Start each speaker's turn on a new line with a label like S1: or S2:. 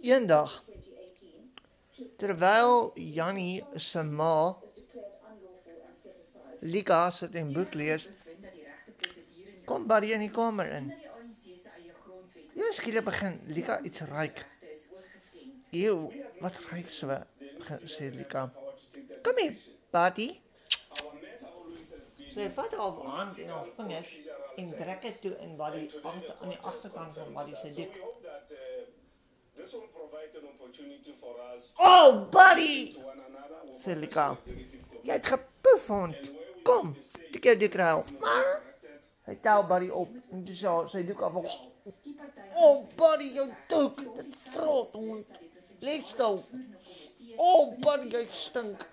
S1: Eendag terwyl Jannie se ma Lika sit en boek lees, kom Barry in die kamer in. Ja, skielik begin Lika iets ruik. Ew, wat ruik so? Sê Lika. Kom hier, Barry. Sy vat haar hand in haar vingers en trek dit toe in Barry agter aan die agterkant van Barry se dik. Oh, buddy!
S2: Silica.
S1: Jij het gepuf, hond. Kom. Ik heb dit kraal. Maar... Hij taalt buddy, op. En zo, zei Luca van... Oh, buddy, je duk. Dat trot, hond. Leegstoof. Oh, buddy, jij stunk.